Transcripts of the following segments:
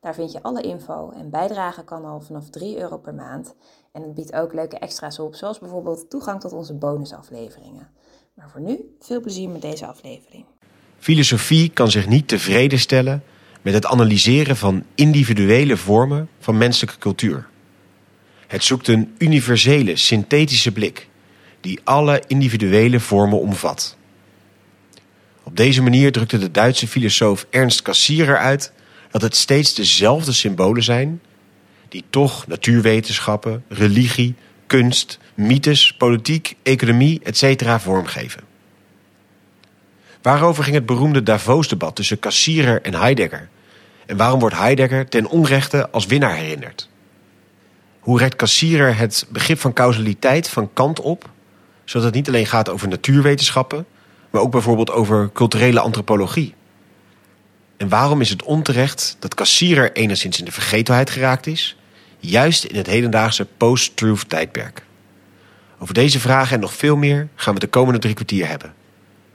Daar vind je alle info en bijdragen kan al vanaf 3 euro per maand. En het biedt ook leuke extra's op, zoals bijvoorbeeld toegang tot onze bonusafleveringen. Maar voor nu, veel plezier met deze aflevering. Filosofie kan zich niet tevreden stellen met het analyseren van individuele vormen van menselijke cultuur. Het zoekt een universele, synthetische blik die alle individuele vormen omvat. Op deze manier drukte de Duitse filosoof Ernst Cassirer uit dat het steeds dezelfde symbolen zijn die toch natuurwetenschappen, religie, kunst, mythes, politiek, economie, etc. vormgeven. Waarover ging het beroemde Davos-debat tussen Cassirer en Heidegger? En waarom wordt Heidegger ten onrechte als winnaar herinnerd? Hoe rekt Cassirer het begrip van causaliteit van Kant op, zodat het niet alleen gaat over natuurwetenschappen, maar ook bijvoorbeeld over culturele antropologie? En waarom is het onterecht dat Cassirer enigszins in de vergetelheid geraakt is, juist in het hedendaagse post-truth tijdperk? Over deze vragen en nog veel meer gaan we de komende drie kwartier hebben.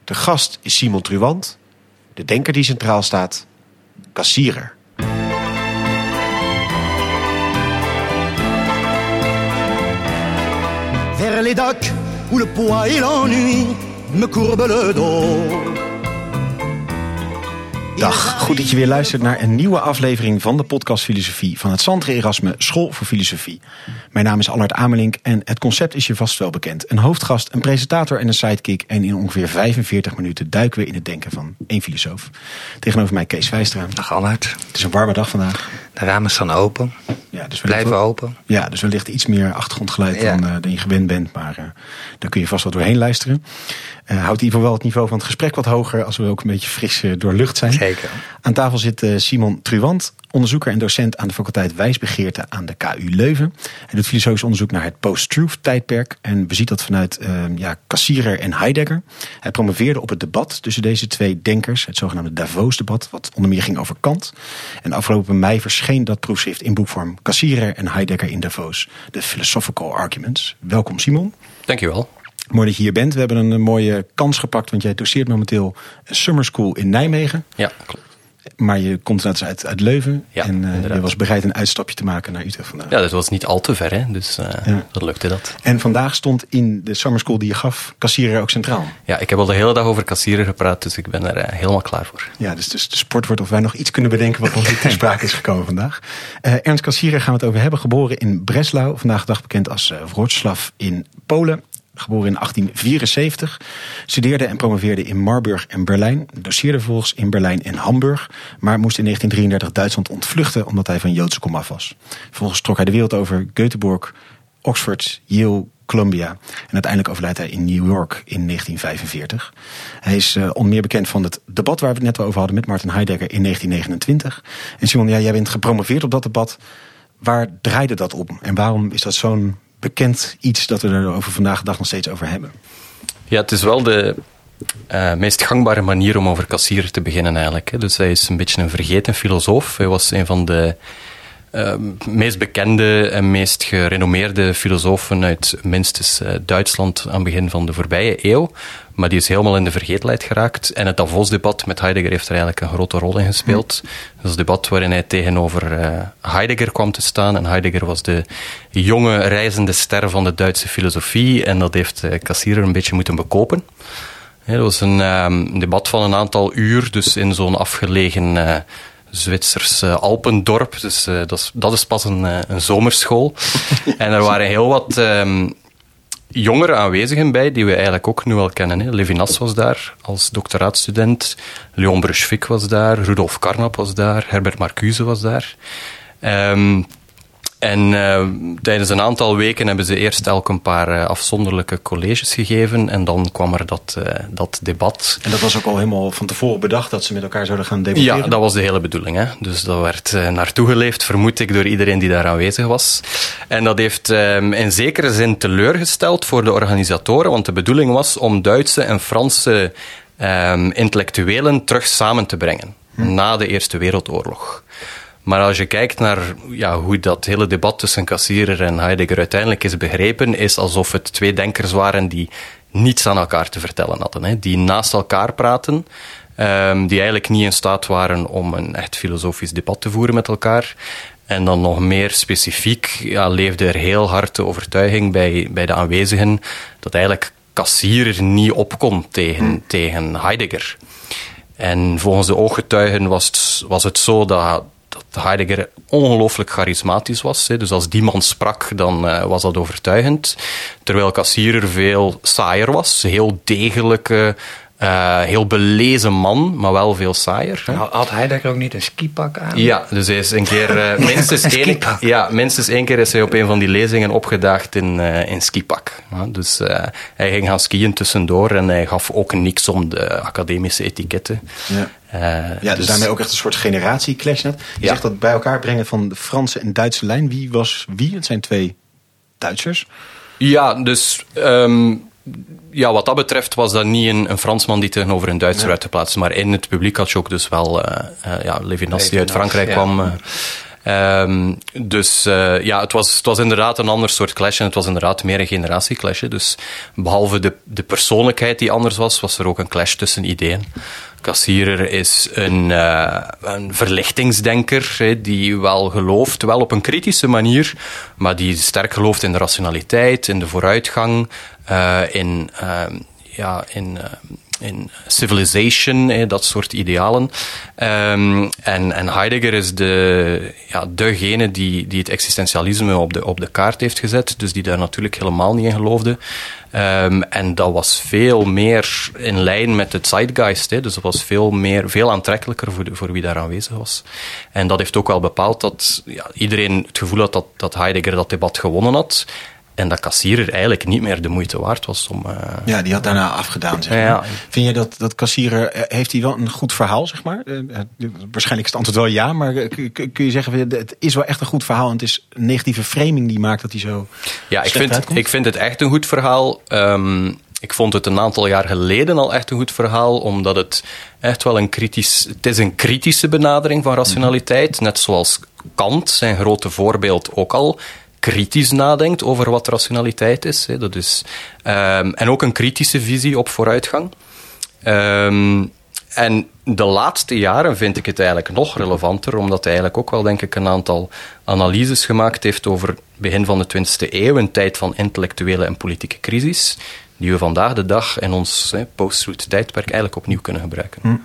De gast is Simon Truwant, de denker die centraal staat, Cassirer. Vers les docks où le poids et l'ennui me courbent le dos. Dag, goed dat je weer luistert naar een nieuwe aflevering van de podcast Filosofie van het Santre Erasme School voor Filosofie. Mijn naam is Allard Amelink en het concept is je vast wel bekend. Een hoofdgast, een presentator en een sidekick. En in ongeveer 45 minuten duiken we in het denken van één filosoof. Tegenover mij Kees Vijstra. Dag Allard. Het is een warme dag vandaag. De ramen staan open. Ja, dus Blijven open. Ja, dus wellicht iets meer achtergrondgeluid Ja. dan, eh, dan je gewend bent. Maar eh, daar kun je vast wel doorheen luisteren. Eh houdt in ieder geval wel het niveau van het gesprek wat hoger. Als we ook een beetje fris door lucht zijn. Zeker. Aan tafel zit Simon Truwant, onderzoeker en docent aan de faculteit Wijsbegeerte aan de KU Leuven. Hij doet filosofisch onderzoek naar het post-truth tijdperk en beziet dat vanuit eh, ja, Cassirer en Heidegger. Hij promoveerde op het debat tussen deze twee denkers, het zogenaamde Davos-debat, wat onder meer ging over Kant. En afgelopen mei verscheen dat proefschrift in boekvorm Cassirer en Heidegger in Davos, de Philosophical Arguments. Welkom Simon. Dankjewel. Mooi dat je hier bent. We hebben een mooie kans gepakt, want jij doseert momenteel een summer school in Nijmegen. Ja, klopt. Maar je komt uit, uit Leuven. Ja, en eh, je was bereid een uitstapje te maken naar Utrecht vandaag. Ja, dat was niet al te ver, hè? dus eh Ja. dat lukte dat. En vandaag stond in de summer school die je gaf, kassieren ook centraal. Ja, ik heb al de hele dag over kassieren gepraat, dus ik ben er eh, helemaal klaar voor. Ja, dus, dus de sport wordt of wij nog iets kunnen bedenken wat nog niet ter sprake is gekomen vandaag. Ernst Kassirer gaan we het over hebben. Geboren in Breslau, vandaag de dag bekend als Wrocław in Polen. Geboren in 1874. Studeerde en promoveerde in Marburg en Berlijn. Doseerde vervolgens in Berlijn en Hamburg. Maar moest in 1933 Duitsland ontvluchten omdat hij van Joodse komaf was. Vervolgens trok hij de wereld over Göteborg, Oxford, Yale, Columbia. En uiteindelijk overlijdt hij in New York in 1945. Hij is uh, onder meer bekend van het debat waar we het net over hadden met Martin Heidegger in 1929. En Simon, ja, jij bent gepromoveerd op dat debat. Waar draaide dat om? En waarom is dat zo'n bekend iets dat we er over vandaag de dag nog steeds over hebben? Ja, het is wel de uh, meest gangbare manier om over kassier te beginnen eigenlijk. Hè. Dus hij is een beetje een vergeten filosoof. Hij was een van de uh, meest bekende en meest gerenommeerde filosofen uit minstens uh, Duitsland aan het begin van de voorbije eeuw. Maar die is helemaal in de vergetelheid geraakt. En het Davos-debat met Heidegger heeft er eigenlijk een grote rol in gespeeld. Mm. Dat is een debat waarin hij tegenover uh, Heidegger kwam te staan. En Heidegger was de jonge reizende ster van de Duitse filosofie. En dat heeft uh, een beetje moeten bekopen. Ja, dat was een um, debat van een aantal uur, dus in zo'n afgelegen Zwitsers uh, Alpendorp. Dus uh, dat, is, dat is pas een, uh, een zomerschool. en er waren heel wat um, jongeren aanwezigen bij, die we eigenlijk ook nu al kennen. Hè. Levinas was daar als doctoraatstudent, Leon Bruchvik was daar, Rudolf Carnap was daar, Herbert Marcuse was daar. Um, En uh, tijdens een aantal weken hebben ze eerst elk een paar uh, afzonderlijke colleges gegeven. En dan kwam er dat, uh, dat debat. En dat was ook al helemaal van tevoren bedacht dat ze met elkaar zouden gaan debatteren? Ja, dat was de hele bedoeling. Hè. Dus dat werd naartoe geleefd, vermoed ik, door iedereen die daar aanwezig was. En dat heeft um, in zekere zin teleurgesteld voor de organisatoren. Want de bedoeling was om Duitse en Franse um, intellectuelen terug samen te brengen. Hm. Na de Eerste Wereldoorlog. Maar als je kijkt naar ja, hoe dat hele debat tussen Cassirer en Heidegger uiteindelijk is begrepen, is alsof het twee denkers waren die niets aan elkaar te vertellen hadden. Hè. Die naast elkaar praten, um, die eigenlijk niet in staat waren om een echt filosofisch debat te voeren met elkaar. En dan nog meer specifiek ja, leefde er heel hard de overtuiging bij, bij de aanwezigen dat eigenlijk Cassirer niet opkomt tegen, hmm. tegen Heidegger. En volgens de ooggetuigen was het, was het zo dat dat Heidegger ongelooflijk charismatisch was. Hè. Dus als die man sprak, dan uh, was dat overtuigend. Terwijl Cassirer veel saaier was, heel degelijke, uh, heel belezen man, maar wel veel saaier. Hè. Had Heidegger ook niet een skipak aan? Ja, dus hij is een keer, uh, minstens, één, ja, minstens één keer is hij op een van die lezingen opgedaagd in, uh, in skipak. Dus hij ging gaan skiën tussendoor en hij gaf ook niks om de academische etiketten. Ja. Uh, ja, dus, dus, daarmee ook echt een soort generatieclash net. Je zegt dat bij elkaar brengen van de Franse en Duitse lijn. Wie was wie? Het zijn twee Duitsers. Ja, dus um, ja, wat dat betreft was dat niet een, een Fransman die tegenover een Duitser werd geplaatst. Maar in het publiek had je ook dus wel uh, uh, ja, Levinas die uit Frankrijk ja. kwam. Um, dus uh, ja, het was, het was inderdaad een ander soort clash en het was inderdaad meer een generatieclash. Dus behalve de, de persoonlijkheid die anders was, was er ook een clash tussen ideeën. Kassierer is een, uh, een verlichtingsdenker hè, die wel gelooft, wel op een kritische manier, maar die sterk gelooft in de rationaliteit, in de vooruitgang, uh, in, uh, ja, in in civilization, dat soort idealen. Um, en, en, Heidegger is de, ja, degene die, die het existentialisme op de, op de kaart heeft gezet, dus die daar natuurlijk helemaal niet in geloofde. Um, en dat was veel meer in lijn met het zeitgeist, dus dat was veel, meer, veel aantrekkelijker voor, de, voor wie daar aanwezig was. En dat heeft ook wel bepaald dat ja, iedereen het gevoel had dat, dat Heidegger dat debat gewonnen had. En dat kassierer eigenlijk niet meer de moeite waard was om. Uh... Ja, die had daarna afgedaan. Zeg maar. ja. Vind je dat, dat kassierer. Eh, heeft hij wel een goed verhaal, zeg maar? Uh, waarschijnlijk is het antwoord wel ja, maar kun je zeggen. Het is wel echt een goed verhaal. En het is een negatieve framing die maakt dat hij zo. Ja, ik vind, ik vind het echt een goed verhaal. Um, ik vond het een aantal jaar geleden al echt een goed verhaal, omdat het echt wel een kritisch. Het is een kritische benadering van rationaliteit. Net zoals Kant, zijn grote voorbeeld, ook al kritisch nadenkt over wat rationaliteit is. Hè. Dat is um, en ook een kritische visie op vooruitgang. Um, en de laatste jaren vind ik het eigenlijk nog relevanter, omdat hij eigenlijk ook wel, denk ik, een aantal analyses gemaakt heeft over begin van de 20e eeuw, een tijd van intellectuele en politieke crisis, die we vandaag de dag in ons post-truth tijdperk eigenlijk opnieuw kunnen gebruiken. Hm.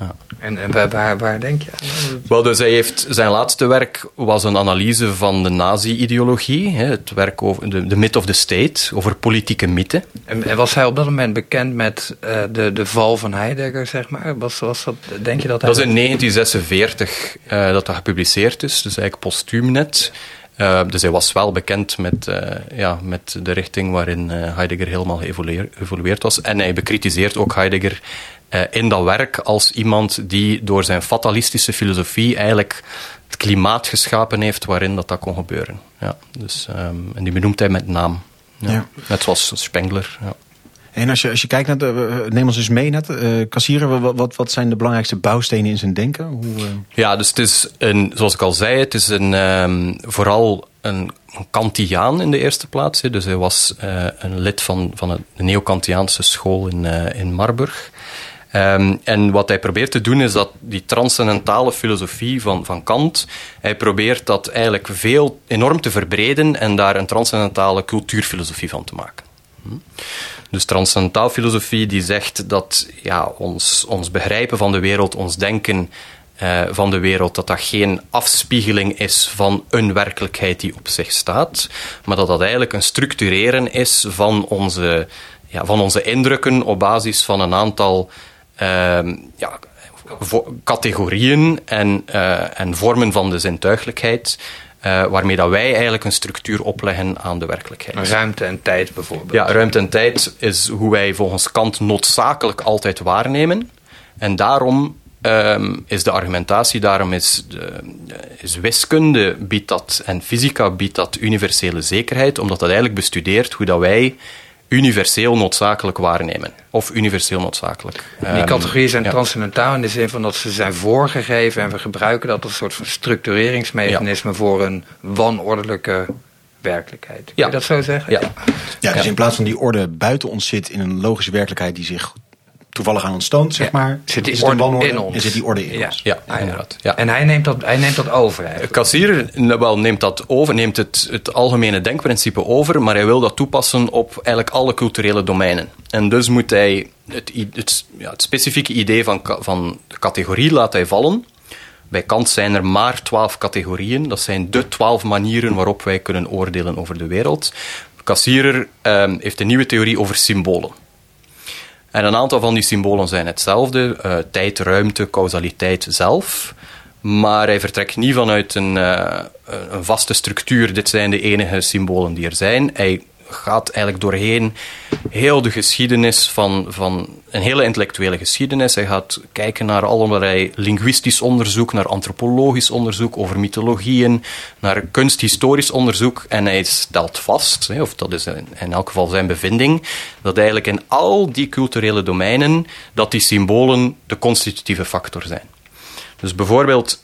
Ja. En, en waar, waar, denk je aan? Wel, dus hij heeft, zijn laatste werk was een analyse van de nazi-ideologie. Het werk over de, de myth of the state, over politieke mythen. En, en was hij op dat moment bekend met uh, de, de val van Heidegger, zeg maar? Was, was dat, denk je dat hij... Dat is in 1946 uh, dat dat gepubliceerd is, dus eigenlijk postuum net. Uh, dus hij was wel bekend met, uh, ja, met de richting waarin uh, Heidegger helemaal geëvolueerd was. En hij bekritiseert ook Heidegger in dat werk als iemand die door zijn fatalistische filosofie eigenlijk het klimaat geschapen heeft waarin dat, dat kon gebeuren. Ja, dus, um, en die benoemt hij met naam. Ja. ja. Net zoals Spengler. Ja. En als je, als je kijkt naar, de, neem ons eens mee naar uh, Kassieren, wat, wat, wat zijn de belangrijkste bouwstenen in zijn denken? Hoe, uh... Ja, dus het is een, zoals ik al zei, het is een, um, vooral een Kantiaan in de eerste plaats. Dus hij was uh, een lid van, van de Neo-Kantiaanse school in, in Marburg. Um, en wat hij probeert te doen is dat die transcendentale filosofie van, van Kant, hij probeert dat eigenlijk veel enorm te verbreden en daar een transcendentale cultuurfilosofie van te maken. Hm? Dus transcendentaal filosofie die zegt dat ja, ons, ons begrijpen van de wereld, ons denken uh, van de wereld, dat dat geen afspiegeling is van een werkelijkheid die op zich staat, maar dat dat eigenlijk een structureren is van onze, ja, van onze indrukken op basis van een aantal ja, categorieën en, uh, en vormen van de zintuigelijkheid. eh, waarmee dat wij eigenlijk een structuur opleggen aan de werkelijkheid. Ruimte en tijd bijvoorbeeld. Ja, ruimte en tijd is hoe wij volgens Kant noodzakelijk altijd waarnemen. En daarom ehm, is de argumentatie, daarom is, de, is wiskunde biedt dat, en fysica biedt dat universele zekerheid, omdat dat eigenlijk bestudeert hoe dat wij universeel noodzakelijk waarnemen. Of universeel noodzakelijk. Die Ehm, categorieën zijn ja. transcendentaal in de zin van dat ze zijn voorgegeven en we gebruiken dat als een soort van structureringsmechanisme voor een wanordelijke werkelijkheid. Kun Ja. je dat zo zeggen? Ja. Ja, dus in plaats van die orde buiten ons zit in een logische werkelijkheid die zich toevallig aan ons toont, zeg Ja. maar. Zit die is orde wanorde in ons. En zit die orde in Ja. ons. Ja, Ah, inderdaad. Ja. En hij neemt dat, hij neemt dat over De eigenlijk. kassier nou, wel, neemt dat over, neemt het, het algemene denkprincipe over, maar hij wil dat toepassen op eigenlijk alle culturele domeinen. En dus moet hij het, het, ja, het specifieke idee van, van de categorie laat hij vallen. Bij Kant zijn er maar twaalf categorieën. Dat zijn de twaalf manieren waarop wij kunnen oordelen over de wereld. Kassierer ehm, heeft een nieuwe theorie over symbolen. En een aantal van die symbolen zijn hetzelfde: eh, tijd, ruimte, causaliteit zelf. Maar hij vertrekt niet vanuit een, eh, een vaste structuur. Dit zijn de enige symbolen die er zijn. Hij gaat eigenlijk doorheen heel de geschiedenis van, van een hele intellectuele geschiedenis. Hij gaat kijken naar allerlei linguïstisch onderzoek, naar antropologisch onderzoek, over mythologieën, naar kunsthistorisch onderzoek. En hij stelt vast, of dat is in elk geval zijn bevinding, dat eigenlijk in al die culturele domeinen dat die symbolen de constitutieve factor zijn. Dus bijvoorbeeld,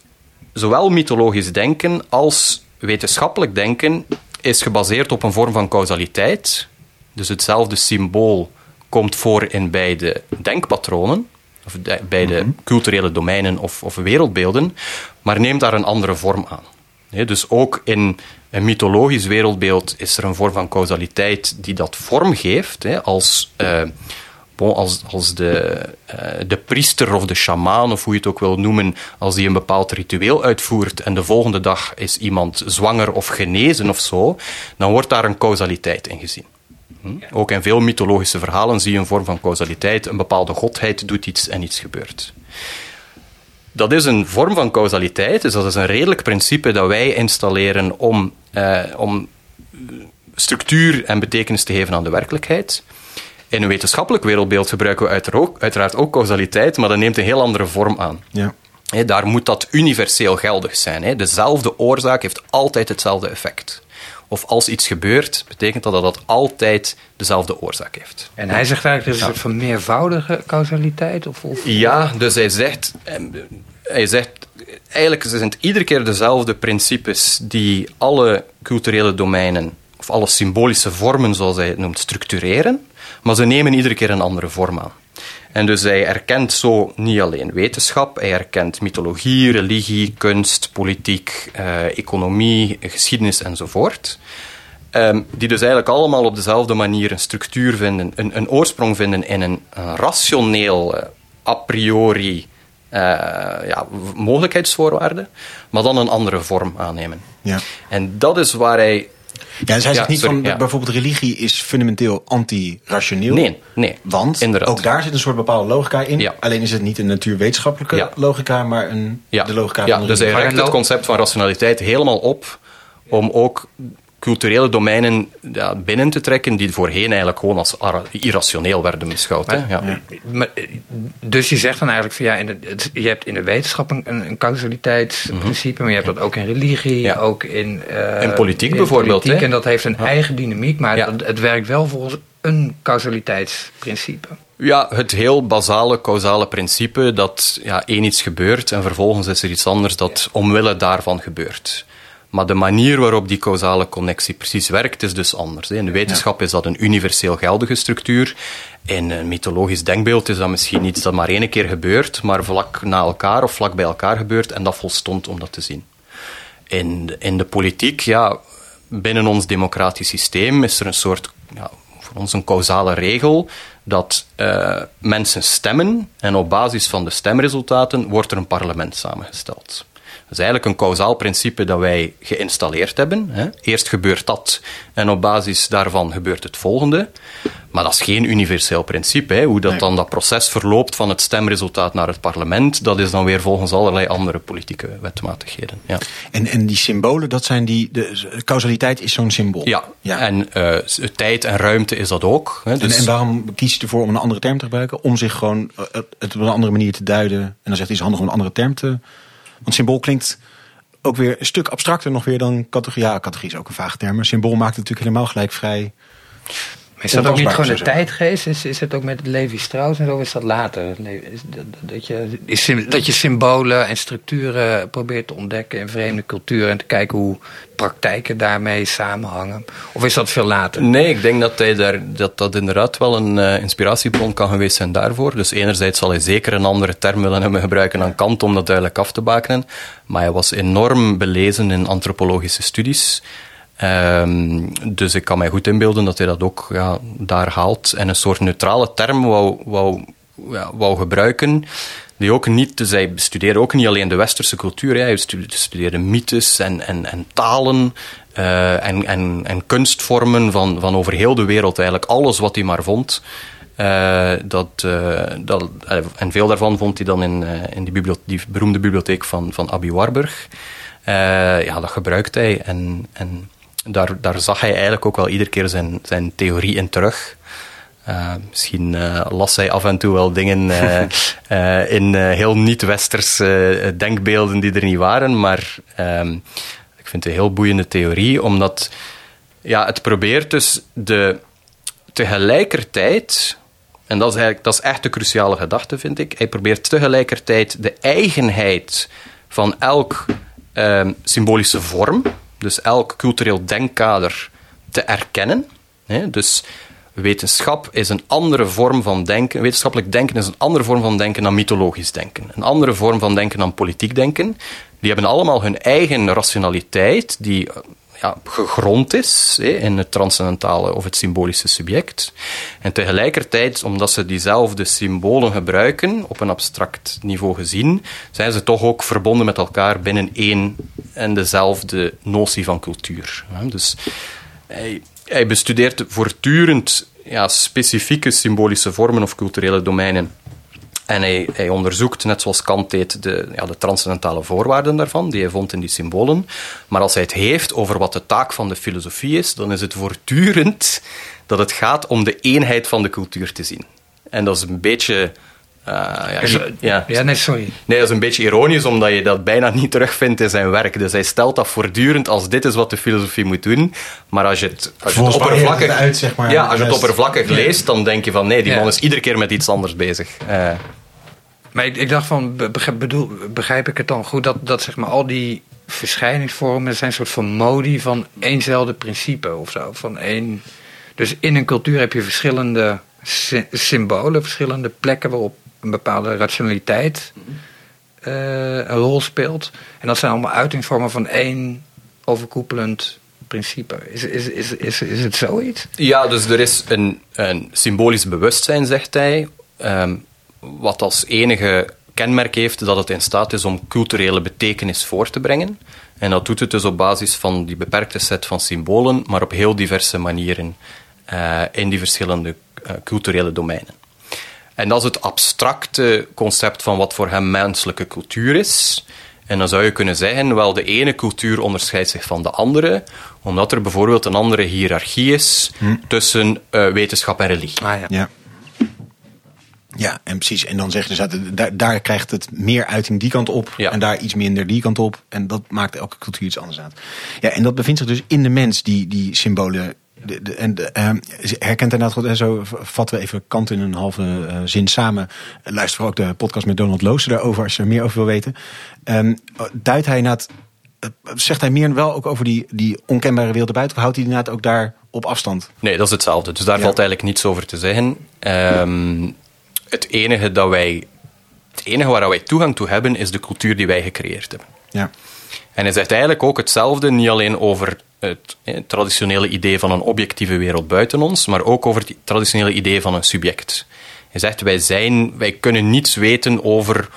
zowel mythologisch denken als wetenschappelijk denken is gebaseerd op een vorm van causaliteit. Dus hetzelfde symbool komt voor in beide denkpatronen, of de- beide culturele domeinen of, of wereldbeelden, maar neemt daar een andere vorm aan. Dus ook in een mythologisch wereldbeeld is er een vorm van causaliteit die dat vorm geeft, hè, als eh, Bon, als, als de, eh, de priester of de sjamaan, of hoe je het ook wil noemen, als die een bepaald ritueel uitvoert en de volgende dag is iemand zwanger of genezen of zo, dan wordt daar een causaliteit in gezien. Hm? Ook in veel mythologische verhalen zie je een vorm van causaliteit. Een bepaalde godheid doet iets en iets gebeurt. Dat is een vorm van causaliteit, dus dat is een redelijk principe dat wij installeren om, eh, om structuur en betekenis te geven aan de werkelijkheid. In een wetenschappelijk wereldbeeld gebruiken we uiteraard ook, causaliteit, maar dat neemt een heel andere vorm aan. Ja. Hè, daar moet dat universeel geldig zijn. Hè. Dezelfde oorzaak heeft altijd hetzelfde effect. Of als iets gebeurt, betekent dat dat dat altijd dezelfde oorzaak heeft. En hij zegt eigenlijk, er is een soort van meervoudige causaliteit? Of, of... Ja, dus hij zegt, ehm, hij zegt eigenlijk zijn het iedere keer dezelfde principes die alle culturele domeinen, of alle symbolische vormen, zoals hij het noemt, structureren, maar ze nemen iedere keer een andere vorm aan. En dus hij erkent zo niet alleen wetenschap, hij erkent mythologie, religie, kunst, politiek, eh, economie, geschiedenis enzovoort. Ehm, die dus eigenlijk allemaal op dezelfde manier een structuur vinden, een, een oorsprong vinden in een, een rationeel, eh, a priori eh, ja, mogelijkheidsvoorwaarde, maar dan een andere vorm aannemen. Ja. En dat is waar hij. Ja, dus hij Ja, zegt niet sorry, van ja. bijvoorbeeld religie is fundamenteel anti-rationeel. Nee, nee. Want Inderdaad. ook daar zit een soort bepaalde logica in. Ja. Alleen is het niet een natuurwetenschappelijke Ja. logica, maar een, Ja, de logica ja van dus hij rekt het concept van rationaliteit helemaal op om ook culturele domeinen ja, binnen te trekken die voorheen eigenlijk gewoon als irrationeel werden beschouwd. Hè? Ja. Maar, eh, dus je zegt dan eigenlijk van ja, in de, het- je hebt in de wetenschap een, een causaliteitsprincipe, maar je hebt dat ook in religie, Mhm. Ja. ook in, eh, In politiek bijvoorbeeld, politiek, hè? en dat heeft een eigen dynamiek, maar het, het werkt wel volgens een causaliteitsprincipe. Ja, het heel basale causale principe dat ja, één iets gebeurt en vervolgens is er iets anders dat omwille daarvan gebeurt. Maar de manier waarop die causale connectie precies werkt is dus anders. In de wetenschap is dat een universeel geldige structuur. In een mythologisch denkbeeld is dat misschien iets dat maar één keer gebeurt, maar vlak na elkaar of vlak bij elkaar gebeurt en dat volstond om dat te zien. In, de- in de politiek, ja, binnen ons democratisch systeem is er een soort, ja, voor ons een causale regel, dat eh, mensen stemmen en op basis van de stemresultaten wordt er een parlement samengesteld. Is eigenlijk een kausaal principe dat wij geïnstalleerd hebben. Hè. Eerst gebeurt dat en op basis daarvan gebeurt het volgende. Maar dat is geen universeel principe. Hè. Hoe dat dan dat proces verloopt van het stemresultaat naar het parlement, dat is dan weer volgens allerlei andere politieke wetmatigheden. Ja. En, en die symbolen, dat zijn die. De causaliteit is zo'n symbool. Ja, en uh, tijd en ruimte is dat ook. Hè. Dus... En, en, waarom kies je ervoor om een andere term te gebruiken? Om zich gewoon uh, het op een andere manier te duiden. En dan zegt hij is handig om een andere term te. Want symbool klinkt ook weer een stuk abstracter nog weer dan categorie. Ja, categorie is ook een vaag term. Maar symbool maakt het natuurlijk helemaal gelijk vrij is dat ook niet gewoon een tijdgeest? Is, is het ook met Levi Strauss en zo? Is dat later? Is dat, dat, je, dat je symbolen en structuren probeert te ontdekken in vreemde culturen en te kijken hoe praktijken daarmee samenhangen? Of is dat veel later? Nee, ik denk dat hij daar, dat, dat inderdaad wel een uh, inspiratiebron kan geweest zijn daarvoor. Dus enerzijds zal hij zeker een andere term willen hebben gebruiken dan Kant om dat duidelijk af te bakenen. Maar hij was enorm belezen in antropologische studies. Um, dus ik kan mij goed inbeelden dat hij dat ook ja, daar haalt en een soort neutrale term wou, wou, ja, wou gebruiken. Die ook niet, dus hij bestudeerde ook niet alleen de westerse cultuur, hij studeerde mythes en, en, en talen uh, en, en, en kunstvormen van, van over heel de wereld, eigenlijk alles wat hij maar vond. Uh, dat, uh, dat, en veel daarvan vond hij dan in, in die, die, beroemde bibliotheek van, van Abi Warburg. ja, dat gebruikt hij en, en daar, daar zag hij eigenlijk ook wel iedere keer zijn, zijn theorie in terug. Uh, misschien uh, las hij af en toe wel dingen uh, in heel niet-westerse denkbeelden die er niet waren, maar ehm, ik vind het een heel boeiende theorie, omdat ja, het probeert dus de, tegelijkertijd, en dat is, eigenlijk, dat is echt de cruciale gedachte, vind ik, hij probeert tegelijkertijd de eigenheid van elk ehm, symbolische vorm, dus elk cultureel denkkader te erkennen. Dus wetenschap is een andere vorm van denken. Wetenschappelijk denken is een andere vorm van denken dan mythologisch denken. Een andere vorm van denken dan politiek denken. Die hebben allemaal hun eigen rationaliteit, die gegrond is in het transcendentale of het symbolische subject. En tegelijkertijd, omdat ze diezelfde symbolen gebruiken, op een abstract niveau gezien, zijn ze toch ook verbonden met elkaar binnen één en dezelfde notie van cultuur. Dus hij, hij bestudeert voortdurend ja, specifieke symbolische vormen of culturele domeinen en hij, hij, onderzoekt, net zoals Kant deed, de, ja, de transcendentale voorwaarden daarvan, die hij vond in die symbolen. Maar als hij het heeft over wat de taak van de filosofie is, dan is het voortdurend dat het gaat om de eenheid van de cultuur te zien. En dat is een beetje. Uh, ja, ja, ja, nee, sorry. Nee, dat is een beetje ironisch, omdat je dat bijna niet terugvindt in zijn werk. Dus hij stelt dat voortdurend als dit is wat de filosofie moet doen. Maar als je het, als je het oppervlakkig, uit, zeg maar, ja, als je het oppervlakkig leest, dan denk je van nee, die man is iedere keer met iets anders bezig. Uh, maar ik, ik, dacht van, begrijp, bedoel, begrijp ik het dan goed dat, dat zeg maar al die verschijningsvormen zijn een soort van modi van éénzelfde principe of zo? Van één, dus in een cultuur heb je verschillende symbolen, verschillende plekken waarop een bepaalde rationaliteit uh, een rol speelt. En dat zijn allemaal uitingsvormen van één overkoepelend principe. Is, is, is, is, is het zoiets? Ja, dus er is een, een symbolisch bewustzijn, zegt hij. Um, wat als enige kenmerk heeft dat het in staat is om culturele betekenis voor te brengen. En dat doet het dus op basis van die beperkte set van symbolen, maar op heel diverse manieren uh, in die verschillende uh, culturele domeinen. En dat is het abstracte concept van wat voor hem menselijke cultuur is. En dan zou je kunnen zeggen, wel, de ene cultuur onderscheidt zich van de andere, omdat er bijvoorbeeld een andere hiërarchie is hm. tussen uh, wetenschap en religie. Ah, ja. ja. Ja, en precies. En dan zeggen ze, daar, daar krijgt het meer uiting die kant op. En daar iets minder die kant op. En dat maakt elke cultuur iets anders uit. Ja, en dat bevindt zich dus in de mens, die, die symbolen. De, de, en uh, herkent inderdaad goed. En zo vatten we even Kant in een halve uh, zin samen. Luister ook de podcast met Donald Loos daarover als je er meer over wil weten. Um, duidt hij inderdaad, uh, zegt hij meer wel ook over die, die onkenbare wereld erbuiten? Of houdt hij inderdaad ook daar op afstand? Nee, dat is hetzelfde. Dus daar valt eigenlijk niets over te zeggen. Um, het enige dat wij, het enige waar wij toegang toe hebben, is de cultuur die wij gecreëerd hebben. Ja. En hij zegt eigenlijk ook hetzelfde, niet alleen over het, traditionele idee van een objectieve wereld buiten ons, maar ook over het traditionele idee van een subject. Hij zegt, wij, zijn, wij kunnen niets weten over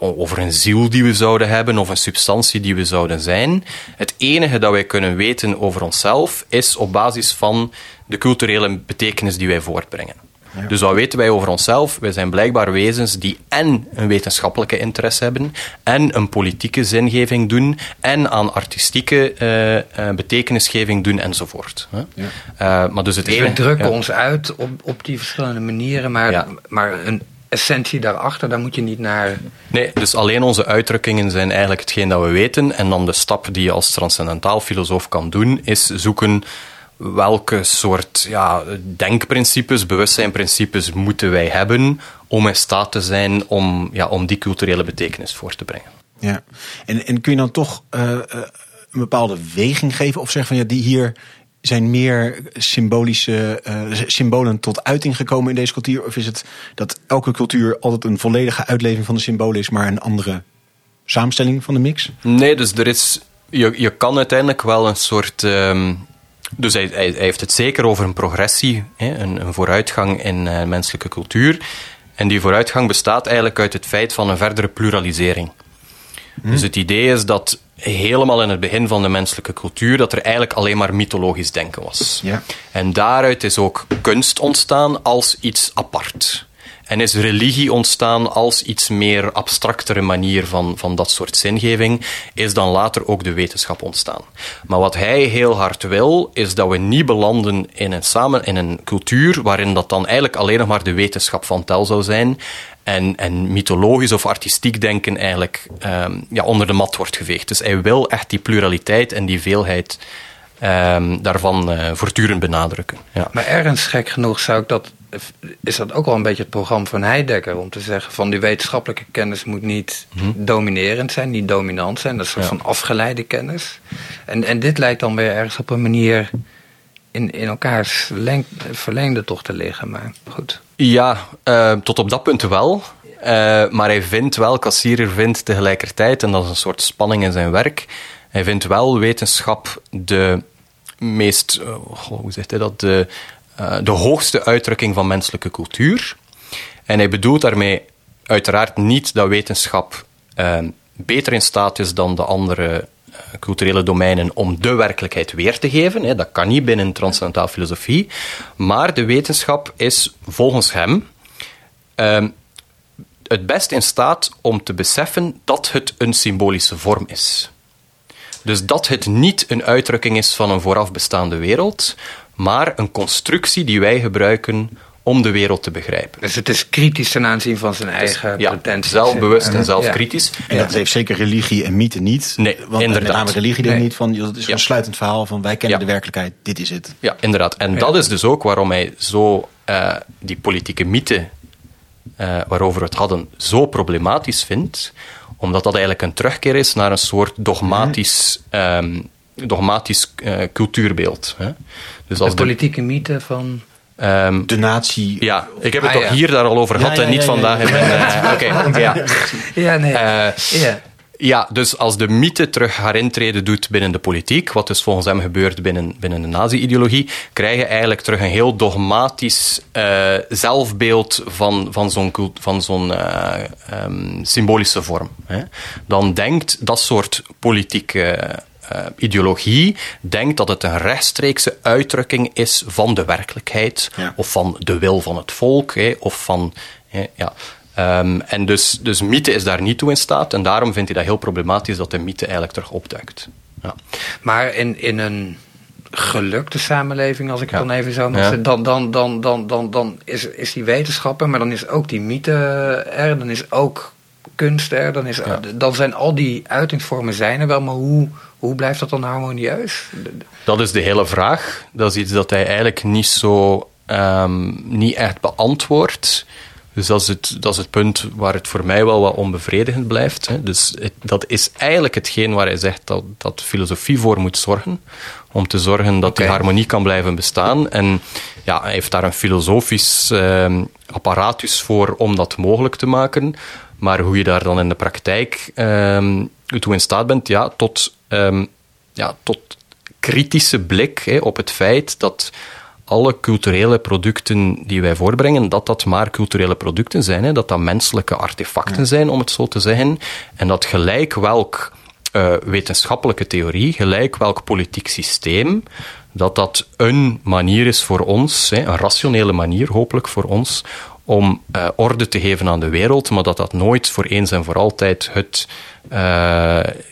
over een ziel die we zouden hebben of een substantie die we zouden zijn. Het enige dat wij kunnen weten over onszelf is op basis van de culturele betekenis die wij voortbrengen. Dus wat weten wij over onszelf? Wij zijn blijkbaar wezens die en een wetenschappelijke interesse hebben, en een politieke zingeving doen, en aan artistieke uh, uh, betekenisgeving doen, enzovoort. Ja. Uh, maar dus het dus ene, we drukken ja. ons uit op, op die verschillende manieren, maar, ja. maar een essentie daarachter, daar moet je niet naar. Nee, dus alleen onze uitdrukkingen zijn eigenlijk hetgeen dat we weten. En dan de stap die je als transcendentaal filosoof kan doen, is zoeken welke soort ja, denkprincipes, bewustzijnprincipes moeten wij hebben om in staat te zijn om, ja, om die culturele betekenis voor te brengen. Ja, en, en kun je dan toch uh, een bepaalde weging geven of zeggen van ja, die hier zijn meer symbolische uh, symbolen tot uiting gekomen in deze cultuur? Of is het dat elke cultuur altijd een volledige uitleving van de symbolen is, maar een andere samenstelling van de mix? Nee, dus er is, je, je kan uiteindelijk wel een soort. Um, dus hij, hij, hij, heeft het zeker over een progressie, hè, een, een, vooruitgang in uh, menselijke cultuur. En die vooruitgang bestaat eigenlijk uit het feit van een verdere pluralisering. Hmm. Dus het idee is dat helemaal in het begin van de menselijke cultuur dat er eigenlijk alleen maar mythologisch denken was. Ja. En daaruit is ook kunst ontstaan als iets apart. En is religie ontstaan als iets meer abstractere manier van, van dat soort zingeving, is dan later ook de wetenschap ontstaan. Maar wat hij heel hard wil, is dat we niet belanden in een, samen, in een cultuur waarin dat dan eigenlijk alleen nog maar de wetenschap van tel zou zijn en, en mythologisch of artistiek denken eigenlijk um, ja, onder de mat wordt geveegd. Dus hij wil echt die pluraliteit en die veelheid um, daarvan uh, voortdurend benadrukken. Ja. Maar ergens gek genoeg zou ik dat is dat ook wel een beetje het programma van Heidegger om te zeggen van die wetenschappelijke kennis moet niet hmm. dominerend zijn, niet dominant zijn. Dat is een soort ja. van afgeleide kennis. En, en dit lijkt dan weer ergens op een manier in, in elkaars leng, verlengde toch te liggen. Maar goed. Ja, uh, tot op dat punt wel. Uh, maar hij vindt wel, Kassierer vindt tegelijkertijd, en dat is een soort spanning in zijn werk, hij vindt wel wetenschap de meest, uh, hoe zegt hij dat, de, de hoogste uitdrukking van menselijke cultuur. En hij bedoelt daarmee uiteraard niet dat wetenschap beter in staat is dan de andere culturele domeinen om de werkelijkheid weer te geven. Dat kan niet binnen transcendentaal filosofie. Maar de wetenschap is volgens hem um, het best in staat om te beseffen dat het een symbolische vorm is. Dus dat het niet een uitdrukking is van een vooraf bestaande wereld, maar een constructie die wij gebruiken om de wereld te begrijpen. Dus het is kritisch ten aanzien van zijn eigen dus, ja, potentie. Zelfbewust en zelfkritisch. En dat heeft zeker religie en mythe niet. Nee, want inderdaad. met name religie nee. niet van, dat is een sluitend verhaal van wij kennen de werkelijkheid, dit is het. Ja, inderdaad. En dat is dus ook waarom hij zo uh, die politieke mythe uh, waarover we het hadden, zo problematisch vindt, omdat dat eigenlijk een terugkeer is naar een soort dogmatisch, um, dogmatisch uh, cultuurbeeld. Hè. Dus als de politieke mythe van... Um, de natie. Ja, ik heb het ah, toch ja. hier daar al over gehad ja, ja, en niet vandaag. Uh, Oké, okay, ja. Ja, nee. Uh, ja. Ja, dus als de mythe terug haar intrede doet binnen de politiek, wat dus volgens hem gebeurt binnen, binnen de nazi-ideologie, krijg je eigenlijk terug een heel dogmatisch uh, zelfbeeld van, van zo'n van zo'n uh, um, symbolische vorm. Hè. Dan denkt dat soort politieke uh, ideologie denkt dat het een rechtstreekse uitdrukking is van de werkelijkheid, ja. of van de wil van het volk, hè, of van. Hè, ja. Um, en dus, dus mythe is daar niet toe in staat. En daarom vindt hij dat heel problematisch dat de mythe eigenlijk terug opduikt. Ja. Maar in, in een gelukte samenleving, als ik ja. dan even zo mag zeggen, dan, dan, dan, dan, dan, dan is, is die wetenschapper, maar dan is ook die mythe er, dan is ook kunst er, dan, is, ja. dan zijn al die uitingsvormen zijn er wel, maar hoe, hoe blijft dat dan harmonieus? Dat is de hele vraag. Dat is iets dat hij eigenlijk niet zo, um, niet echt beantwoordt. Dus dat is, het, dat is het punt waar het voor mij wel wat onbevredigend blijft. Hè. Dus het, dat is eigenlijk hetgeen waar hij zegt dat, dat filosofie voor moet zorgen. Om te zorgen dat okay. die harmonie kan blijven bestaan. En ja, hij heeft daar een filosofisch eh, apparatus voor om dat mogelijk te maken. Maar hoe je daar dan in de praktijk eh, toe in staat bent, ja, tot, eh, ja, tot kritische blik hè, op het feit dat alle culturele producten die wij voorbrengen, dat dat maar culturele producten zijn. Hè? Dat dat menselijke artefacten zijn, om het zo te zeggen. En dat gelijk welk uh, wetenschappelijke theorie, gelijk welk politiek systeem, dat dat een manier is voor ons, hè, een rationele manier hopelijk voor ons, om uh, orde te geven aan de wereld, maar dat dat nooit voor eens en voor altijd het. Uh,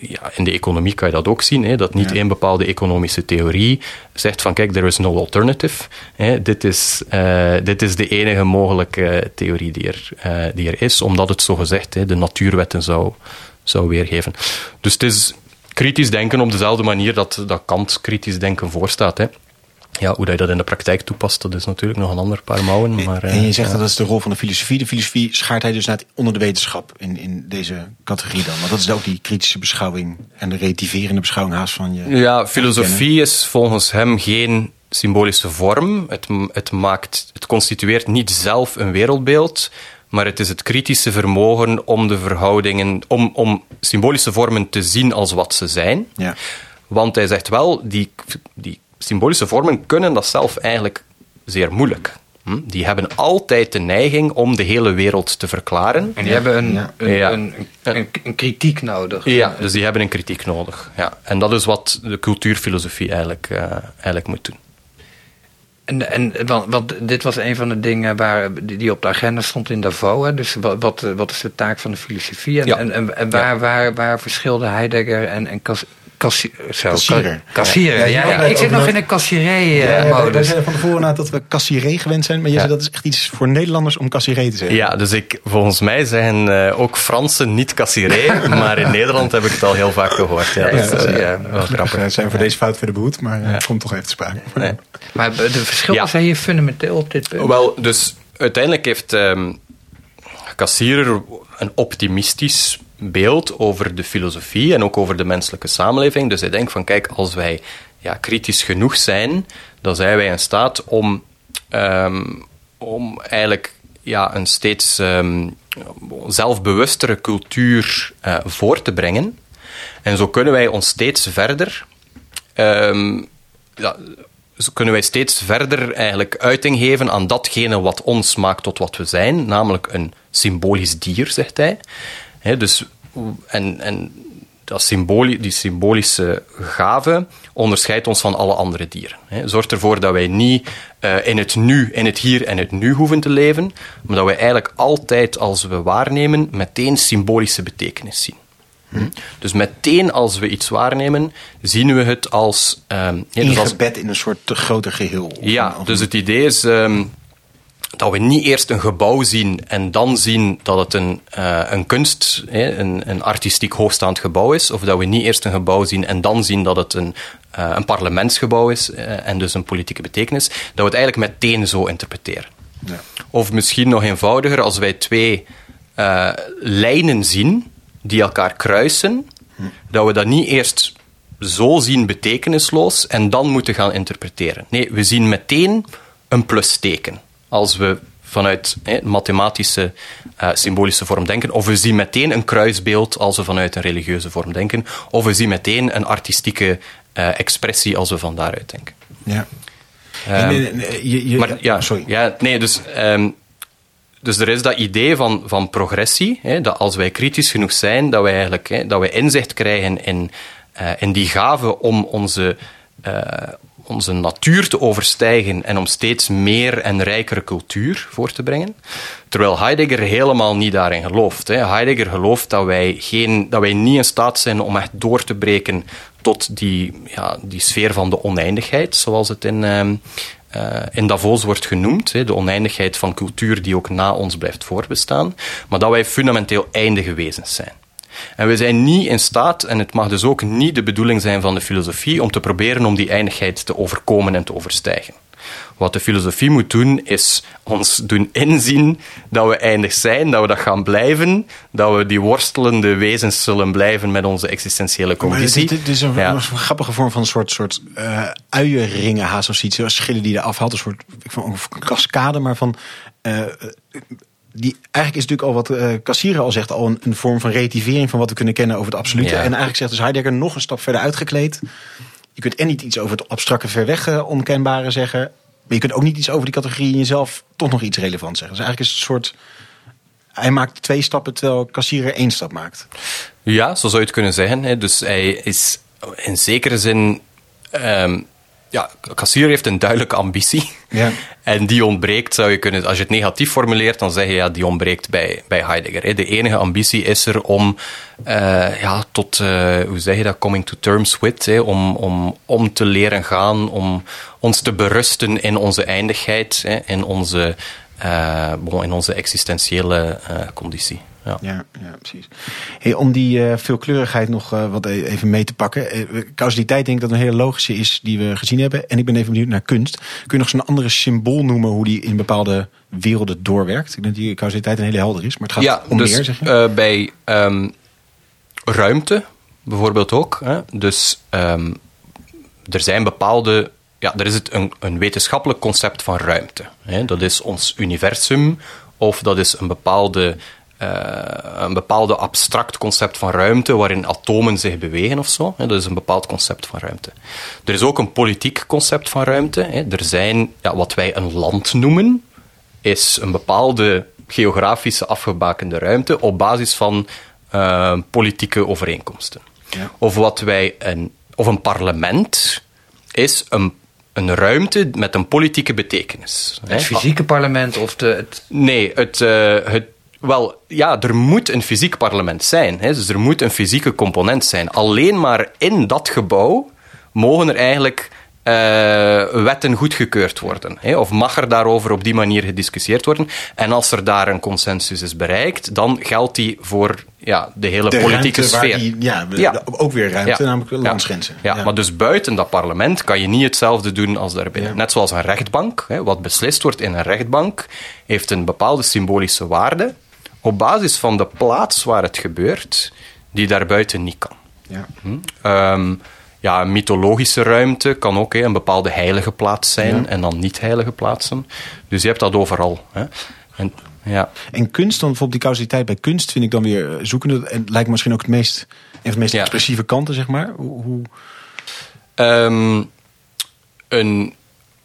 ja, in de economie kan je dat ook zien, hè, dat niet ja. één bepaalde economische theorie zegt van kijk, there is no alternative. Hè, dit, is, uh, dit is de enige mogelijke theorie die er, die er is, omdat het zogezegd hè, de natuurwetten zou, zou weergeven. Dus het is kritisch denken op dezelfde manier dat, dat Kant kritisch denken voorstaat. Hè. Ja, hoe dat je dat in de praktijk toepast, dat is natuurlijk nog een ander paar mouwen. Maar, en je zegt ja. dat dat is de rol van de filosofie. De filosofie schaart hij dus net onder de wetenschap in, in deze categorie dan. Want dat is ook die kritische beschouwing en de relativerende beschouwing haast van je. Ja, filosofie is volgens hem geen symbolische vorm. Het, het, maakt, het constitueert niet zelf een wereldbeeld, maar het is het kritische vermogen om de verhoudingen, om, om symbolische vormen te zien als wat ze zijn. Ja. Want hij zegt wel, die, die symbolische vormen kunnen dat zelf eigenlijk zeer moeilijk. Hm? Die hebben altijd de neiging om de hele wereld te verklaren. En die hebben een, Ja. een, Ja. een, een, een kritiek nodig. Ja, dus die hebben een kritiek nodig. Ja. En dat is wat de cultuurfilosofie eigenlijk, eh, eigenlijk moet doen. En, en, want, want dit was een van de dingen waar, die die op de agenda stond in Davos. Hè? Dus wat, wat, wat is de taak van de filosofie? En, Ja. en, en, en waar, waar, waar verschilden Heidegger en, en Cas, Zo, Kassierer. Kassierer, ja. Ja, ja, ja, ik zit nog in de Ja, kassierij-modus. wij- wij zeiden van tevoren na dat we cassieré gewend zijn. Maar je Ja. zei dat is echt iets voor Nederlanders om cassieré te zeggen. Ja, dus ik, volgens mij zijn eh, ook Fransen niet cassieré, maar in Nederland heb ik het al heel vaak gehoord. Ja, dat is Ja, eh, ja. wel grappig. eh, zijn we voor deze fout verder behoed, maar eh, het komt toch even te sprake. Nee. Maar de verschillen Ja. zijn hier fundamenteel op dit punt. Wel, dus uiteindelijk heeft ehm Cassierer een optimistisch beeld over de filosofie en ook over de menselijke samenleving. Dus hij denkt van, kijk, als wij ja, kritisch genoeg zijn, dan zijn wij in staat om, ehm, om eigenlijk ja, een steeds ehm, zelfbewustere cultuur eh, voor te brengen. En zo kunnen wij ons steeds verder ehm, zo kunnen wij steeds verder eigenlijk uiting geven aan datgene wat ons maakt tot wat we zijn, namelijk een symbolisch dier, zegt hij. Dus, en, en dat symboli die symbolische gave onderscheidt ons van alle andere dieren. Hè. Zorgt ervoor dat wij niet eh, in het nu, in het hier en het nu hoeven te leven, maar dat wij eigenlijk altijd, als we waarnemen, meteen symbolische betekenis zien. Hm? Dus meteen als we iets waarnemen, zien we het als... ja, dus als Ingebed in een soort te groter geheel. Ja, een- dus het idee is ehm, dat we niet eerst een gebouw zien en dan zien dat het een, eh, een kunst, hè, een, een artistiek hoogstaand gebouw is. Of dat we niet eerst een gebouw zien en dan zien dat het een, eh, een parlementsgebouw is eh, en dus een politieke betekenis. Dat we het eigenlijk meteen zo interpreteren. Ja. Of misschien nog eenvoudiger, als wij twee lijnen zien die elkaar kruisen, dat we dat niet eerst zo zien betekenisloos en dan moeten gaan interpreteren. Nee, we zien meteen een plusteken als we vanuit hè, mathematische eh, symbolische vorm denken, of we zien meteen een kruisbeeld als we vanuit een religieuze vorm denken, of we zien meteen een artistieke eh, expressie als we van daaruit denken. Ja. Ehm, Nee, nee, nee, je- je- maar ja, sorry. Ja, nee, dus, ehm, dus er is dat idee van, van progressie. Hè, dat als wij kritisch genoeg zijn, dat wij eigenlijk hè, dat wij inzicht krijgen in, eh, in die gave om onze, onze natuur te overstijgen en om steeds meer en rijkere cultuur voor te brengen. Terwijl Heidegger helemaal niet daarin gelooft. Hè. Heidegger gelooft dat wij, geen, dat wij niet in staat zijn om echt door te breken tot die, ja, die sfeer van de oneindigheid, zoals het in, ehm, eh, in Davos wordt genoemd. Hè, de oneindigheid van cultuur die ook na ons blijft voortbestaan. Maar dat wij fundamenteel eindige wezens zijn. En we zijn niet in staat, en het mag dus ook niet de bedoeling zijn van de filosofie, om te proberen om die eindigheid te overkomen en te overstijgen. Wat de filosofie moet doen, is ons doen inzien dat we eindig zijn, dat we dat gaan blijven, dat we die worstelende wezens zullen blijven met onze existentiële Maar conditie. dit, dit is een, Ja. grappige vorm van een soort, soort eh uienringen haast of. Schillen die je afhaalt. Een soort ik vond, een cascade, maar van... eh, die, eigenlijk is natuurlijk al wat Cassirer al zegt, al een, een vorm van relativering van wat we kunnen kennen over het absolute. Ja. En eigenlijk zegt dus Heidegger nog een stap verder uitgekleed. Je kunt en niet iets over het abstracte ver weg eh, onkenbare zeggen. je kunt ook niet iets over die categorie in jezelf toch nog iets relevant zeggen. Dus eigenlijk is het een soort. Hij maakt twee stappen terwijl kassierer één stap maakt. Ja, zo zou je het kunnen zeggen. Hè. Dus hij is in zekere zin. ehm ja, kassier heeft een duidelijke ambitie. Ja. En die ontbreekt, zou je kunnen... Als je het negatief formuleert, dan zeg je ja, die ontbreekt bij, bij Heidegger. Hè. De enige ambitie is er om eh, ja, tot, eh, hoe zeg je dat, coming to terms with, hè, om, om, om te leren gaan, om ons te berusten in onze eindigheid, hè, in, onze, eh, bon, in onze existentiële conditie. Ja. Ja, ja precies. Hey, om die eh, veelkleurigheid nog eh, wat e- even mee te pakken. Eh, causaliteit denk ik dat een hele logische is die we gezien hebben. En ik ben even benieuwd naar kunst. Kun je nog zo'n andere symbool noemen hoe die in bepaalde werelden doorwerkt? Ik denk dat die causaliteit een hele helder is, maar het gaat ja, om dus meer, zeg je? bij ehm, ruimte bijvoorbeeld ook. Hè? Dus ehm, er zijn bepaalde. Ja, er is het een, een wetenschappelijk concept van ruimte. Hè? Dat is ons universum, of dat is een bepaalde. Eh, een bepaalde abstract concept van ruimte waarin atomen zich bewegen of zo. Hè? Dat is een bepaald concept van ruimte. Er is ook een politiek concept van ruimte. Hè? Er zijn ja, wat wij een land noemen, is een bepaalde geografische afgebakende ruimte op basis van eh, politieke overeenkomsten. Ja. Of wat wij een, of een parlement is een, een ruimte met een politieke betekenis. Het fysieke parlement of de, het Nee, het, eh, het, wel, ja, er moet een fysiek parlement zijn. Hè? Dus er moet een fysieke component zijn. Alleen maar in dat gebouw mogen er eigenlijk eh, wetten goedgekeurd worden. Hè? Of mag er daarover op die manier gediscussieerd worden. En als er daar een consensus is bereikt, dan geldt die voor ja, de hele De politieke ruimte waar sfeer. die- ja, Ja. ook weer ruimte, Ja. namelijk Ja. landsgrenzen. Ja, maar dus buiten dat parlement kan je niet hetzelfde doen als daarbinnen. Ja. Net zoals een rechtbank. Hè, wat beslist wordt in een rechtbank, heeft een bepaalde symbolische waarde op basis van de plaats waar het gebeurt, die daarbuiten niet kan. Ja. Ehm, ja, een mythologische ruimte kan ook hè, een bepaalde heilige plaats zijn en dan niet-heilige plaatsen. Dus je hebt dat overal. Hè. En, ja. En kunst, dan bijvoorbeeld die causaliteit bij kunst vind ik dan weer eh, zoekende. En lijkt me misschien ook het meest, een van de meest Ja. expressieve kanten, zeg maar. Hoe, hoe- Ehm, een,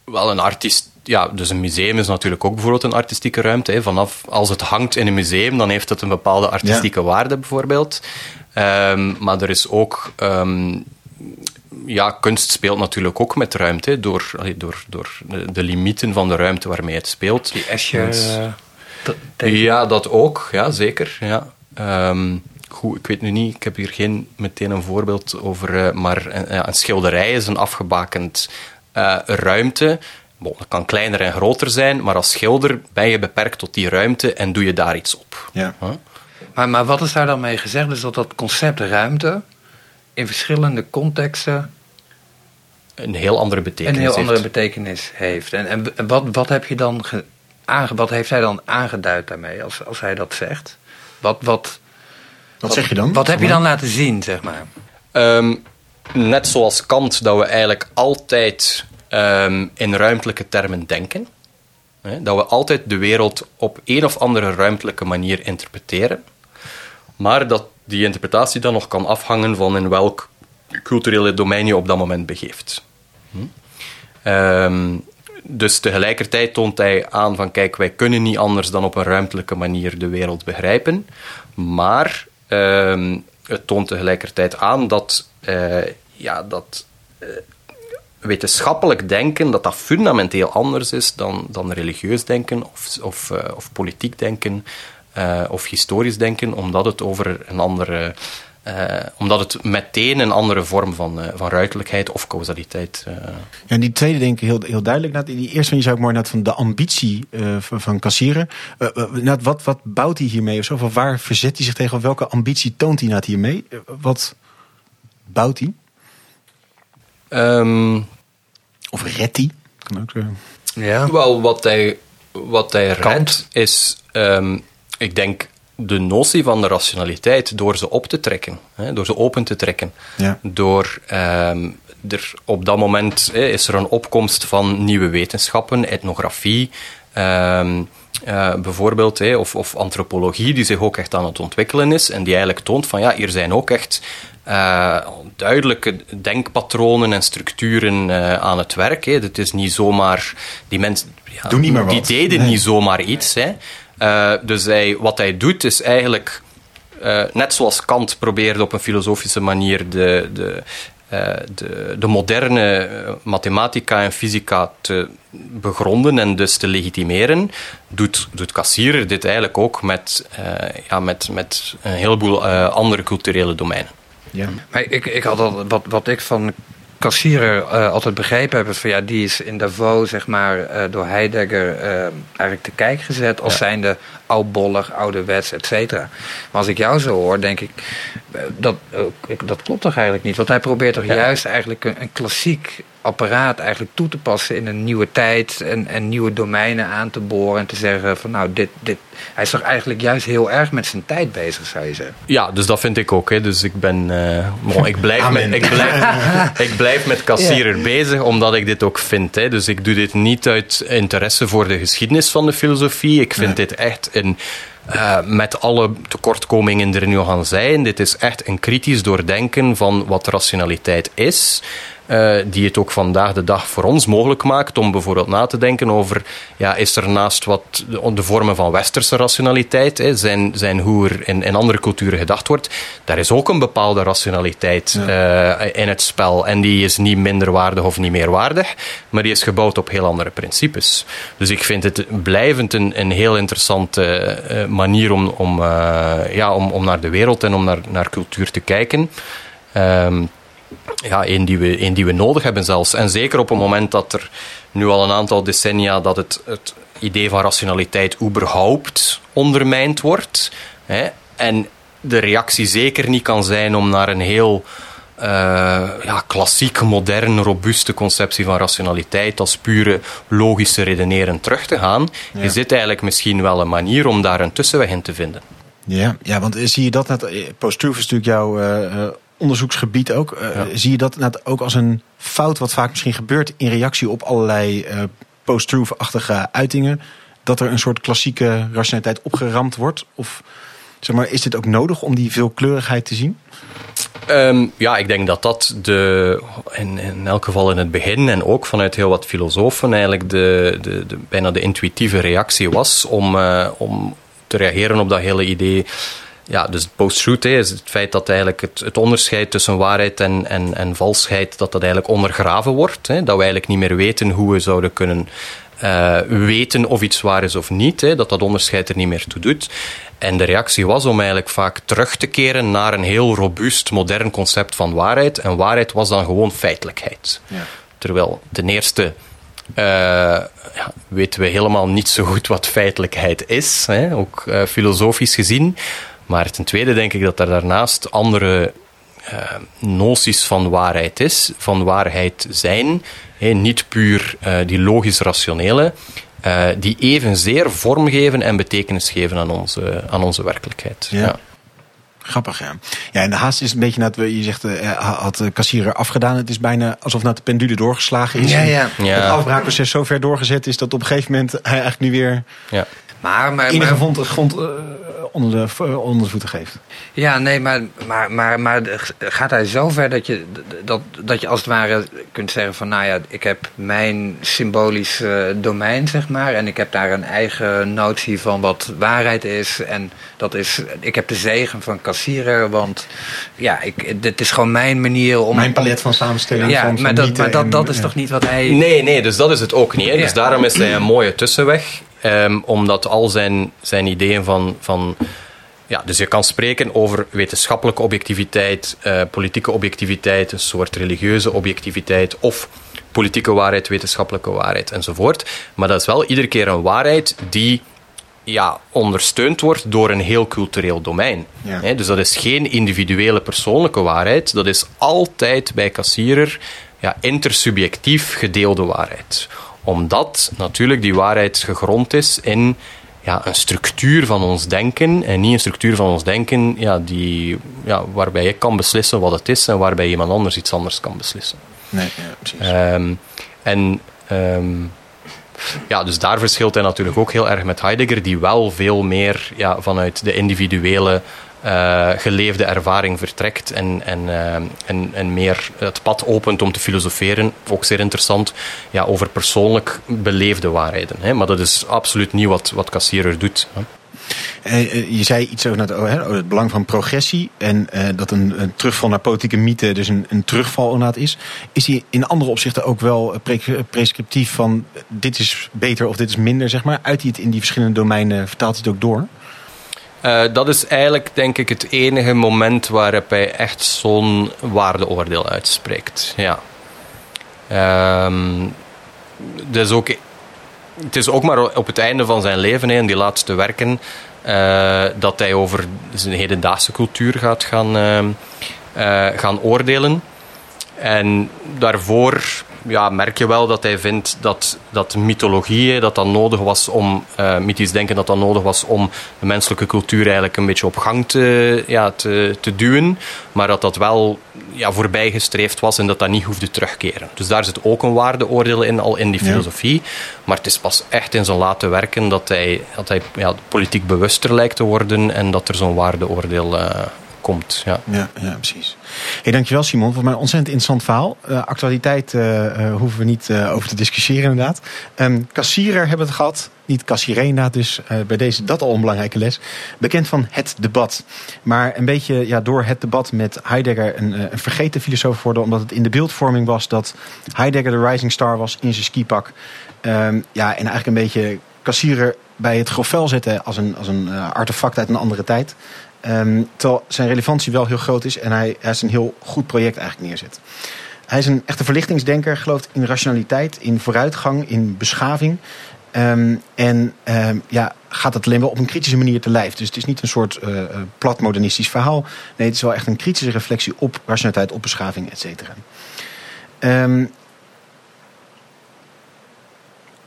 wel een artiest. Ja, dus een museum is natuurlijk ook bijvoorbeeld een artistieke ruimte. Hè. Vanaf als het hangt in een museum, dan heeft het een bepaalde artistieke waarde, bijvoorbeeld. Ehm, maar er is ook. ehm, ja, kunst speelt natuurlijk ook met ruimte, hè, door, door, door de, de limieten van de ruimte waarmee het speelt. die Escher... Dus- eh. Ja, dat ook. Ja, zeker. Ja. Ehm, goed, ik weet nu niet, ik heb hier geen meteen een voorbeeld over, eh, maar een, ja, een schilderij is een afgebakend eh, ruimte. Bon, dat kan kleiner en groter zijn, maar als schilder ben je beperkt tot die ruimte en doe je daar iets op. ja. Huh? Maar, maar wat is daar dan mee gezegd? Dus dat dat concept ruimte in verschillende contexten Een heel andere betekenis een heel andere heeft. betekenis heeft. En, en, en wat, wat heb je dan ge- aange, wat heeft hij dan aangeduid daarmee als, als hij dat zegt? Wat, wat, Wat zeg je dan? Wat heb je dan laten zien, zeg maar? Ehm, net zoals Kant, dat we eigenlijk altijd ehm, in ruimtelijke termen denken. Hè, dat we altijd de wereld op een of andere ruimtelijke manier interpreteren. Maar dat die interpretatie dan nog kan afhangen van in welk culturele domein je op dat moment begeeft. Hm? Ehm, dus tegelijkertijd toont hij aan van kijk, wij kunnen niet anders dan op een ruimtelijke manier de wereld begrijpen. Maar ehm, het toont tegelijkertijd aan dat, eh, ja, dat eh, wetenschappelijk denken dat dat fundamenteel anders is dan, dan religieus denken of, of, eh, of politiek denken eh, of historisch denken, omdat het over een andere... eh, omdat het meteen een andere vorm van, van of causaliteit eh, Ja, en die tweede denk ik heel, heel duidelijk. Nou, Die eerste je zou ik mooi net van de ambitie van, van kassieren. Wat, wat bouwt hij hiermee of zo? Van waar verzet hij zich tegen? Of welke ambitie toont hij nou hiermee? Wat bouwt hij? Ehm, Of hij? Kan ook zo. Ja. Wel, wat hij, wat hij redt is, ehm, ik denk, de notie van de rationaliteit door ze op te trekken, hè, door ze open te trekken. Ja. Door, ehm, er, op dat moment hè, is er een opkomst van nieuwe wetenschappen, etnografie, ehm, eh, bijvoorbeeld, hè, of, of antropologie, die zich ook echt aan het ontwikkelen is en die eigenlijk toont van ja, hier zijn ook echt uh, duidelijke denkpatronen en structuren uh, aan het werk. Hè. Het is niet zomaar die mensen ja, Doe niet meer die deden Nee. niet zomaar iets. Hè. Uh, dus hij, wat hij doet is eigenlijk net zoals Kant probeerde op een filosofische manier de, de, de, de moderne mathematica en fysica te begronden en dus te legitimeren, doet, doet dit eigenlijk ook met, ja, met, met een heleboel andere culturele domeinen. Ja. Maar ik, ik had al, wat, wat ik van Cassirer uh, altijd begrepen heb, is van ja, die is in Davos, zeg maar, uh, door Heidegger uh, eigenlijk te kijk gezet als ja. zijnde oudbollig, ouderwets, et cetera. Maar als ik jou zo hoor, denk ik, dat, dat klopt toch eigenlijk niet? Want hij probeert toch ja. juist eigenlijk een, een, klassiek apparaat eigenlijk toe te passen in een nieuwe tijd en, en nieuwe domeinen aan te boren en te zeggen van nou, dit, dit, hij is toch eigenlijk juist heel erg met zijn tijd bezig, zou je zeggen? Ja, dus dat vind ik ook. Hè. Dus ik ben, uh, bon, ik blijf met, ik blijf, ik blijf met kassierer ja. bezig, omdat ik dit ook vind. Hè. Dus ik doe dit niet uit interesse voor de geschiedenis van de filosofie. Ik vind ja. dit echt een uh, met alle tekortkomingen die er nu gaan zijn. Dit is echt een kritisch doordenken van wat rationaliteit is. Uh, die het ook vandaag de dag voor ons mogelijk maakt om bijvoorbeeld na te denken over, ja, is er naast wat de, de vormen van westerse rationaliteit, hè, zijn, zijn hoe er in, in andere culturen gedacht wordt, daar is ook een bepaalde rationaliteit ja. uh, in het spel. En die is niet minderwaardig of niet meerwaardig, maar die is gebouwd op heel andere principes. Dus ik vind het blijvend een, een heel interessante uh, manier om, om, ja, om, om naar de wereld en om naar, naar cultuur te kijken. Um, ja, een die, we, een die we nodig hebben zelfs. En zeker op het moment dat er nu al een aantal decennia dat het, het idee van rationaliteit überhaupt ondermijnd wordt. Hè, en de reactie zeker niet kan zijn om naar een heel uh, ja, klassiek, modern, robuuste conceptie van rationaliteit als pure logische redeneren terug te gaan, ja. is dit eigenlijk misschien wel een manier om daar een tussenweg in te vinden. Ja, ja want zie je dat net, post-truth is natuurlijk jouw uh, onderzoeksgebied ook. Uh, ja. Zie je dat net ook als een fout wat vaak misschien gebeurt in reactie op allerlei post-truth-achtige uitingen? Dat er een soort klassieke rationaliteit opgeramd wordt? Of zeg maar, is dit ook nodig om die veelkleurigheid te zien? Um, ja, ik denk dat dat de, in, in elk geval in het begin en ook vanuit heel wat filosofen eigenlijk de, de, de bijna de intuïtieve reactie was om, uh, om te reageren op dat hele idee ja, dus post-truth is het feit dat eigenlijk het, het onderscheid tussen waarheid en, en, en valsheid, dat dat eigenlijk ondergraven wordt. Hè? Dat we eigenlijk niet meer weten hoe we zouden kunnen uh, weten of iets waar is of niet. Hè? Dat dat onderscheid er niet meer toe doet. En de reactie was om eigenlijk vaak terug te keren naar een heel robuust, modern concept van waarheid. En waarheid was dan gewoon feitelijkheid. Ja. Terwijl ten eerste uh, ja, weten we helemaal niet zo goed wat feitelijkheid is, hè? ook uh, filosofisch gezien. Maar ten tweede denk ik dat er daarnaast andere uh, noties van waarheid is, van waarheid zijn, hè, niet puur uh, die logisch-rationele, uh, die evenzeer vorm geven en betekenis geven aan onze, aan onze werkelijkheid. Ja. ja. Grappig, ja. Ja, en de haast is een beetje net, je zegt, uh, had de kassierer afgedaan. Het is bijna alsof net de pendule doorgeslagen is. Ja, ja. ja. Het afbraakproces zo ver doorgezet is dat op een gegeven moment hij eigenlijk nu weer ja. Maar, maar, enige maar, grond, grond uh, onder, de, onder de voeten geeft. Ja, nee, maar, maar, maar, maar gaat hij zo ver dat je, dat, dat je als het ware kunt zeggen van... nou ja, ik heb mijn symbolisch uh, domein, zeg maar... en ik heb daar een eigen notie van wat waarheid is... en dat is, ik heb de zegen van kassierer, want ja, ik, dit is gewoon mijn manier om... Mijn palet van samenstelling Ja, van, maar, van dat, maar dat, en, dat is ja. toch niet wat hij... Nee, nee, dus dat is het ook niet. Hè? Ja. Dus daarom is hij een mooie tussenweg. Um, omdat al zijn, zijn ideeën van, van ja, dus je kan spreken over wetenschappelijke objectiviteit, uh, politieke objectiviteit, een soort religieuze objectiviteit of politieke waarheid, wetenschappelijke waarheid enzovoort. Maar dat is wel iedere keer een waarheid die ja, ondersteund wordt door een heel cultureel domein. Ja. He, dus dat is geen individuele persoonlijke waarheid, dat is altijd bij kassierer ja, intersubjectief gedeelde waarheid. Omdat natuurlijk die waarheid gegrond is in ja, een structuur van ons denken en niet een structuur van ons denken ja, die, ja, waarbij ik kan beslissen wat het is en waarbij iemand anders iets anders kan beslissen. Nee, ja, precies. Um, en um, Ja, dus daar verschilt hij natuurlijk ook heel erg met Heidegger, die wel veel meer ja, vanuit de individuele uh, geleefde ervaring vertrekt en, en, uh, en, en meer het pad opent om te filosoferen. Ook zeer interessant ja, over persoonlijk beleefde waarheden. Hè. Maar dat is absoluut niet wat, wat Cassirer doet. Hè. Uh, je zei iets over het, oh, het belang van progressie en dat een, een, terugval naar politieke mythe dus een, een terugval inderdaad is. Is die in andere opzichten ook wel pre prescriptief van dit is beter of dit is minder, zeg maar? Uit hij het in die verschillende domeinen, vertaalt hij het ook door? Uh, dat is eigenlijk, denk ik, het enige moment waarop hij echt zo'n waardeoordeel uitspreekt. Ja. Um, dus ook, het is ook maar op het einde van zijn leven, in die laatste werken, uh, dat hij over zijn hedendaagse cultuur gaat gaan, uh, gaan oordelen. En daarvoor ja, merk je wel dat hij vindt dat, dat mythologie dat dat nodig was om, uh, mythisch denken, dat dat nodig was om de menselijke cultuur eigenlijk een beetje op gang te, ja, te, te duwen. Maar dat dat wel ja, voorbijgestreefd was en dat dat niet hoefde terugkeren. Dus daar zit ook een waardeoordeel in, al in die filosofie. Ja. Maar het is pas echt in zijn late werken dat hij, dat hij ja, politiek bewuster lijkt te worden en dat er zo'n waardeoordeel uh, komt. Ja, ja, ja precies. Hey, dankjewel Simon. Voor mij een ontzettend interessant verhaal. Uh, actualiteit uh, uh, hoeven we niet over te discussiëren inderdaad. Um, kassierer hebben we het gehad. Niet kassieré inderdaad, dus bij deze dat al een belangrijke les. Bekend van het debat. Maar een beetje ja, door het debat met Heidegger een, een vergeten filosoof worden. Omdat het in de beeldvorming was dat Heidegger de rising star was in zijn skipak. Um, ja, en eigenlijk een beetje kassierer bij het grofvel zetten als een, als een artefact uit een andere tijd. Um, terwijl zijn relevantie wel heel groot is en hij, hij is een heel goed project eigenlijk neerzet. Hij is een echte verlichtingsdenker, gelooft in rationaliteit, in vooruitgang, in beschaving. Um, en um, ja, gaat het alleen wel op een kritische manier te lijf. Dus het is niet een soort uh, plat modernistisch verhaal. Nee, het is wel echt een kritische reflectie op rationaliteit, op beschaving, et cetera.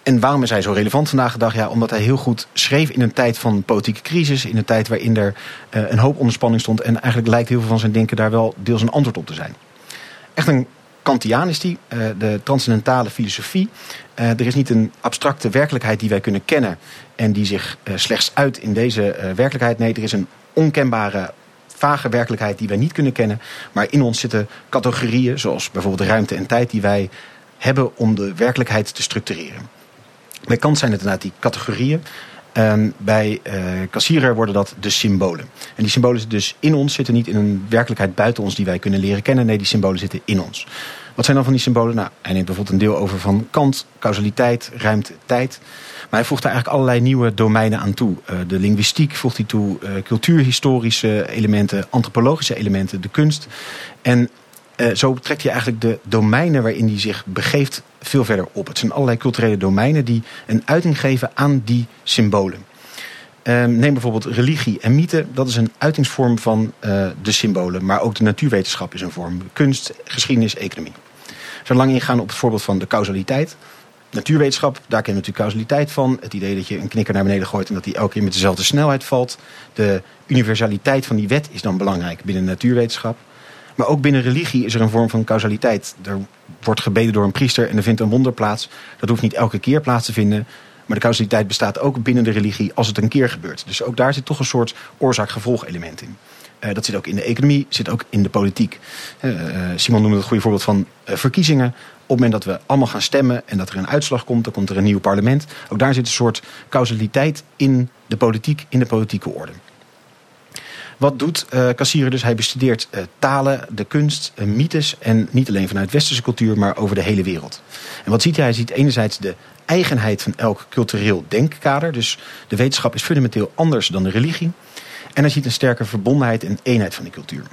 En waarom is hij zo relevant vandaag de dag? Ja, omdat hij heel goed schreef in een tijd van politieke crisis. In een tijd waarin er uh, een hoop onderspanning stond. En eigenlijk lijkt heel veel van zijn denken daar wel deels een antwoord op te zijn. Echt een Kantiaan is die, uh, de transcendentale filosofie. Uh, er is niet een abstracte werkelijkheid die wij kunnen kennen. En die zich slechts uit in deze werkelijkheid. Nee, er is een onkenbare vage werkelijkheid die wij niet kunnen kennen. Maar in ons zitten categorieën, zoals bijvoorbeeld ruimte en tijd, die wij hebben om de werkelijkheid te structureren. Bij Kant zijn het inderdaad die categorieën. Um, bij uh, Cassirer worden dat de symbolen. En die symbolen zitten dus in ons, zitten niet in een werkelijkheid buiten ons die wij kunnen leren kennen. Nee, die symbolen zitten in ons. Wat zijn dan van die symbolen? Nou, hij neemt bijvoorbeeld een deel over van Kant, causaliteit, ruimte, tijd. Maar hij voegt daar eigenlijk allerlei nieuwe domeinen aan toe. Uh, de linguïstiek voegt hij toe, uh, cultuurhistorische elementen, antropologische elementen, de kunst. En uh, zo trekt hij eigenlijk de domeinen waarin hij zich begeeft veel verder op. Het zijn allerlei culturele domeinen die een uiting geven aan die symbolen. Uh, neem bijvoorbeeld religie en mythe. Dat is een uitingsvorm van uh, de symbolen. Maar ook de natuurwetenschap is een vorm. Kunst, geschiedenis, economie. Zo lang ingaan op het voorbeeld van de causaliteit. Natuurwetenschap, daar kennen we natuurlijk causaliteit van. Het idee dat je een knikker naar beneden gooit en dat die elke keer met dezelfde snelheid valt. De universaliteit van die wet is dan belangrijk binnen natuurwetenschap. Maar ook binnen religie is er een vorm van causaliteit. Er wordt gebeden door een priester en er vindt een wonder plaats. Dat hoeft niet elke keer plaats te vinden. Maar de causaliteit bestaat ook binnen de religie als het een keer gebeurt. Dus ook daar zit toch een soort oorzaak-gevolg element in. Uh, dat zit ook in de economie, zit ook in de politiek. Uh, Simon noemde het goede voorbeeld van verkiezingen. Op het moment dat we allemaal gaan stemmen en dat er een uitslag komt, dan komt er een nieuw parlement. Ook daar zit een soort causaliteit in de politiek, in de politieke orde. Wat doet uh, dus? Hij bestudeert uh, talen, de kunst, uh, mythes. En niet alleen vanuit westerse cultuur, maar over de hele wereld. En wat ziet hij? Hij ziet enerzijds de eigenheid van elk cultureel denkkader. Dus de wetenschap is fundamenteel anders dan de religie. En hij ziet een sterke verbondenheid en eenheid van die cultuur.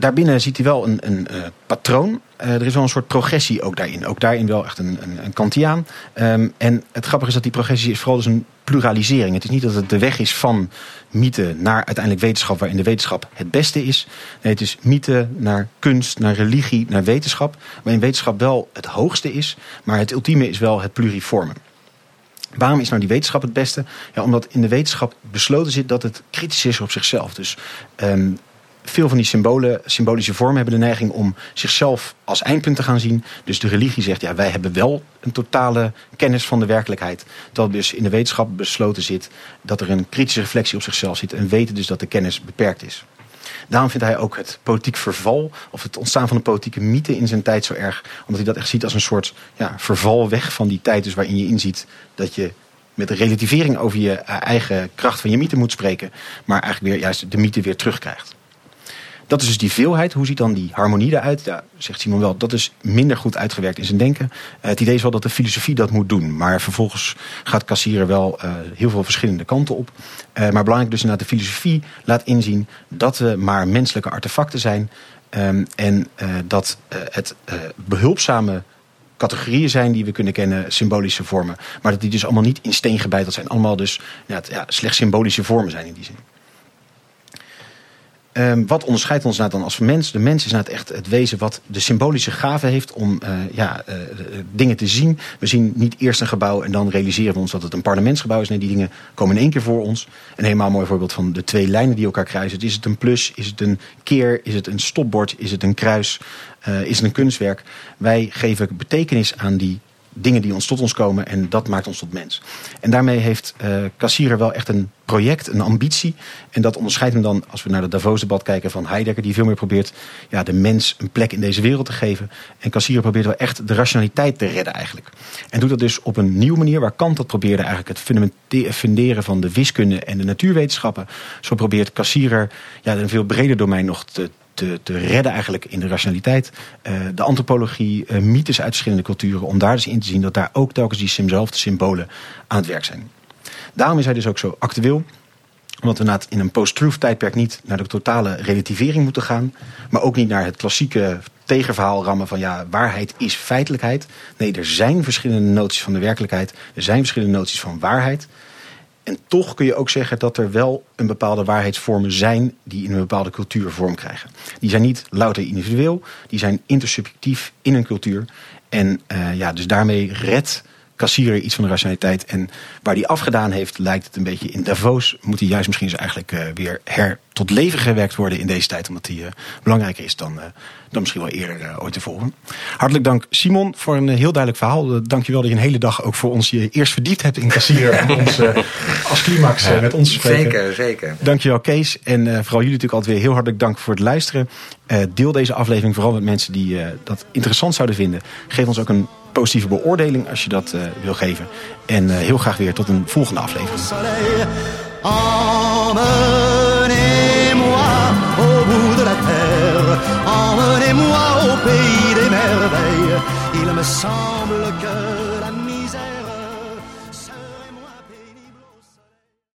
Daarbinnen ziet hij wel een, een uh, patroon. Uh, er is wel een soort progressie ook daarin. Ook daarin wel echt een, een, een Kantiaan. Um, en het grappige is dat die progressie is vooral dus een pluralisering. Het is niet dat het de weg is van mythe naar uiteindelijk wetenschap, waarin de wetenschap het beste is. Nee, het is mythe naar kunst, naar religie, naar wetenschap. Waarin wetenschap wel het hoogste is, maar het ultieme is wel het pluriforme. Waarom is nou die wetenschap het beste? Ja, omdat in de wetenschap besloten zit dat het kritisch is op zichzelf. Dus um, veel van die symbolen, symbolische vormen hebben de neiging om zichzelf als eindpunt te gaan zien. Dus de religie zegt, ja, wij hebben wel een totale kennis van de werkelijkheid. Terwijl dus in de wetenschap besloten zit dat er een kritische reflectie op zichzelf zit. En weten dus dat de kennis beperkt is. Daarom vindt hij ook het politiek verval, of het ontstaan van een politieke mythe in zijn tijd zo erg. Omdat hij dat echt ziet als een soort ja, verval weg van die tijd, dus waarin je inziet dat je met relativering over je eigen kracht van je mythe moet spreken, maar eigenlijk weer juist de mythe weer terugkrijgt. Dat is dus die veelheid. Hoe ziet dan die harmonie eruit? Ja, zegt Simon wel, dat is minder goed uitgewerkt in zijn denken. Uh, het idee is wel dat de filosofie dat moet doen. Maar vervolgens gaat Kassier wel uh, heel veel verschillende kanten op. Uh, maar belangrijk dus inderdaad de filosofie laat inzien dat we maar menselijke artefacten zijn. Um, en dat het behulpzame categorieën zijn die we kunnen kennen, symbolische vormen. Maar dat die dus allemaal niet in steen gebeiteld zijn. Allemaal dus ja, slechts symbolische vormen zijn in die zin. Um, wat onderscheidt ons nou dan als mens? De mens is nou echt het wezen wat de symbolische gave heeft om uh, ja, uh, dingen te zien. We zien niet eerst een gebouw en dan realiseren we ons dat het een parlementsgebouw is. Nee, die dingen komen in één keer voor ons. Een helemaal mooi voorbeeld van de twee lijnen die elkaar kruisen. Is het een plus? Is het een keer? Is het een stopbord? Is het een kruis? Is het een kunstwerk? Wij geven betekenis aan die dingen die ons tot ons komen en dat maakt ons tot mens. En daarmee heeft uh, Kassirer wel echt een project, een ambitie. En dat onderscheidt hem dan, als we naar het Davos-debat kijken van Heidegger, die veel meer probeert ja, de mens een plek in deze wereld te geven. En Kassirer probeert wel echt de rationaliteit te redden eigenlijk. En doet dat dus op een nieuwe manier, waar Kant dat probeerde eigenlijk het funderen van de wiskunde en de natuurwetenschappen. Zo probeert Kassirer ja, een veel breder domein nog te, te, te redden eigenlijk in de rationaliteit. Uh, de antropologie, uh, mythes uit verschillende culturen. Om daar dus in te zien dat daar ook telkens diezelfde symbolen aan het werk zijn. Daarom is hij dus ook zo actueel. Omdat we in een post-truth tijdperk niet naar de totale relativering moeten gaan. Maar ook niet naar het klassieke tegenverhaal rammen van ja, waarheid is feitelijkheid. Nee, er zijn verschillende noties van de werkelijkheid. Er zijn verschillende noties van waarheid. En toch kun je ook zeggen dat er wel een bepaalde waarheidsvormen zijn die in een bepaalde cultuur vorm krijgen. Die zijn niet louter individueel, die zijn intersubjectief in een cultuur. En uh, ja, dus daarmee redt Kassier iets van de rationaliteit. En waar hij afgedaan heeft, lijkt het een beetje in Davos. Moet hij juist misschien eens eigenlijk uh, weer her tot leven gewerkt worden in deze tijd. Omdat hij uh, belangrijker is dan, uh, dan misschien wel eerder ooit tevoren. Hartelijk dank Simon voor een heel duidelijk verhaal. Dank je wel dat je een hele dag ook voor ons je eerst verdiept hebt in Kassier. om ons als climax met ons te spreken. Zeker, zeker. Dankjewel Kees. En vooral jullie natuurlijk altijd weer heel hartelijk dank voor het luisteren. deel deze aflevering vooral met mensen die dat interessant zouden vinden. Geef ons ook een positieve beoordeling als je dat uh, wil geven. En uh, heel graag weer tot een volgende aflevering.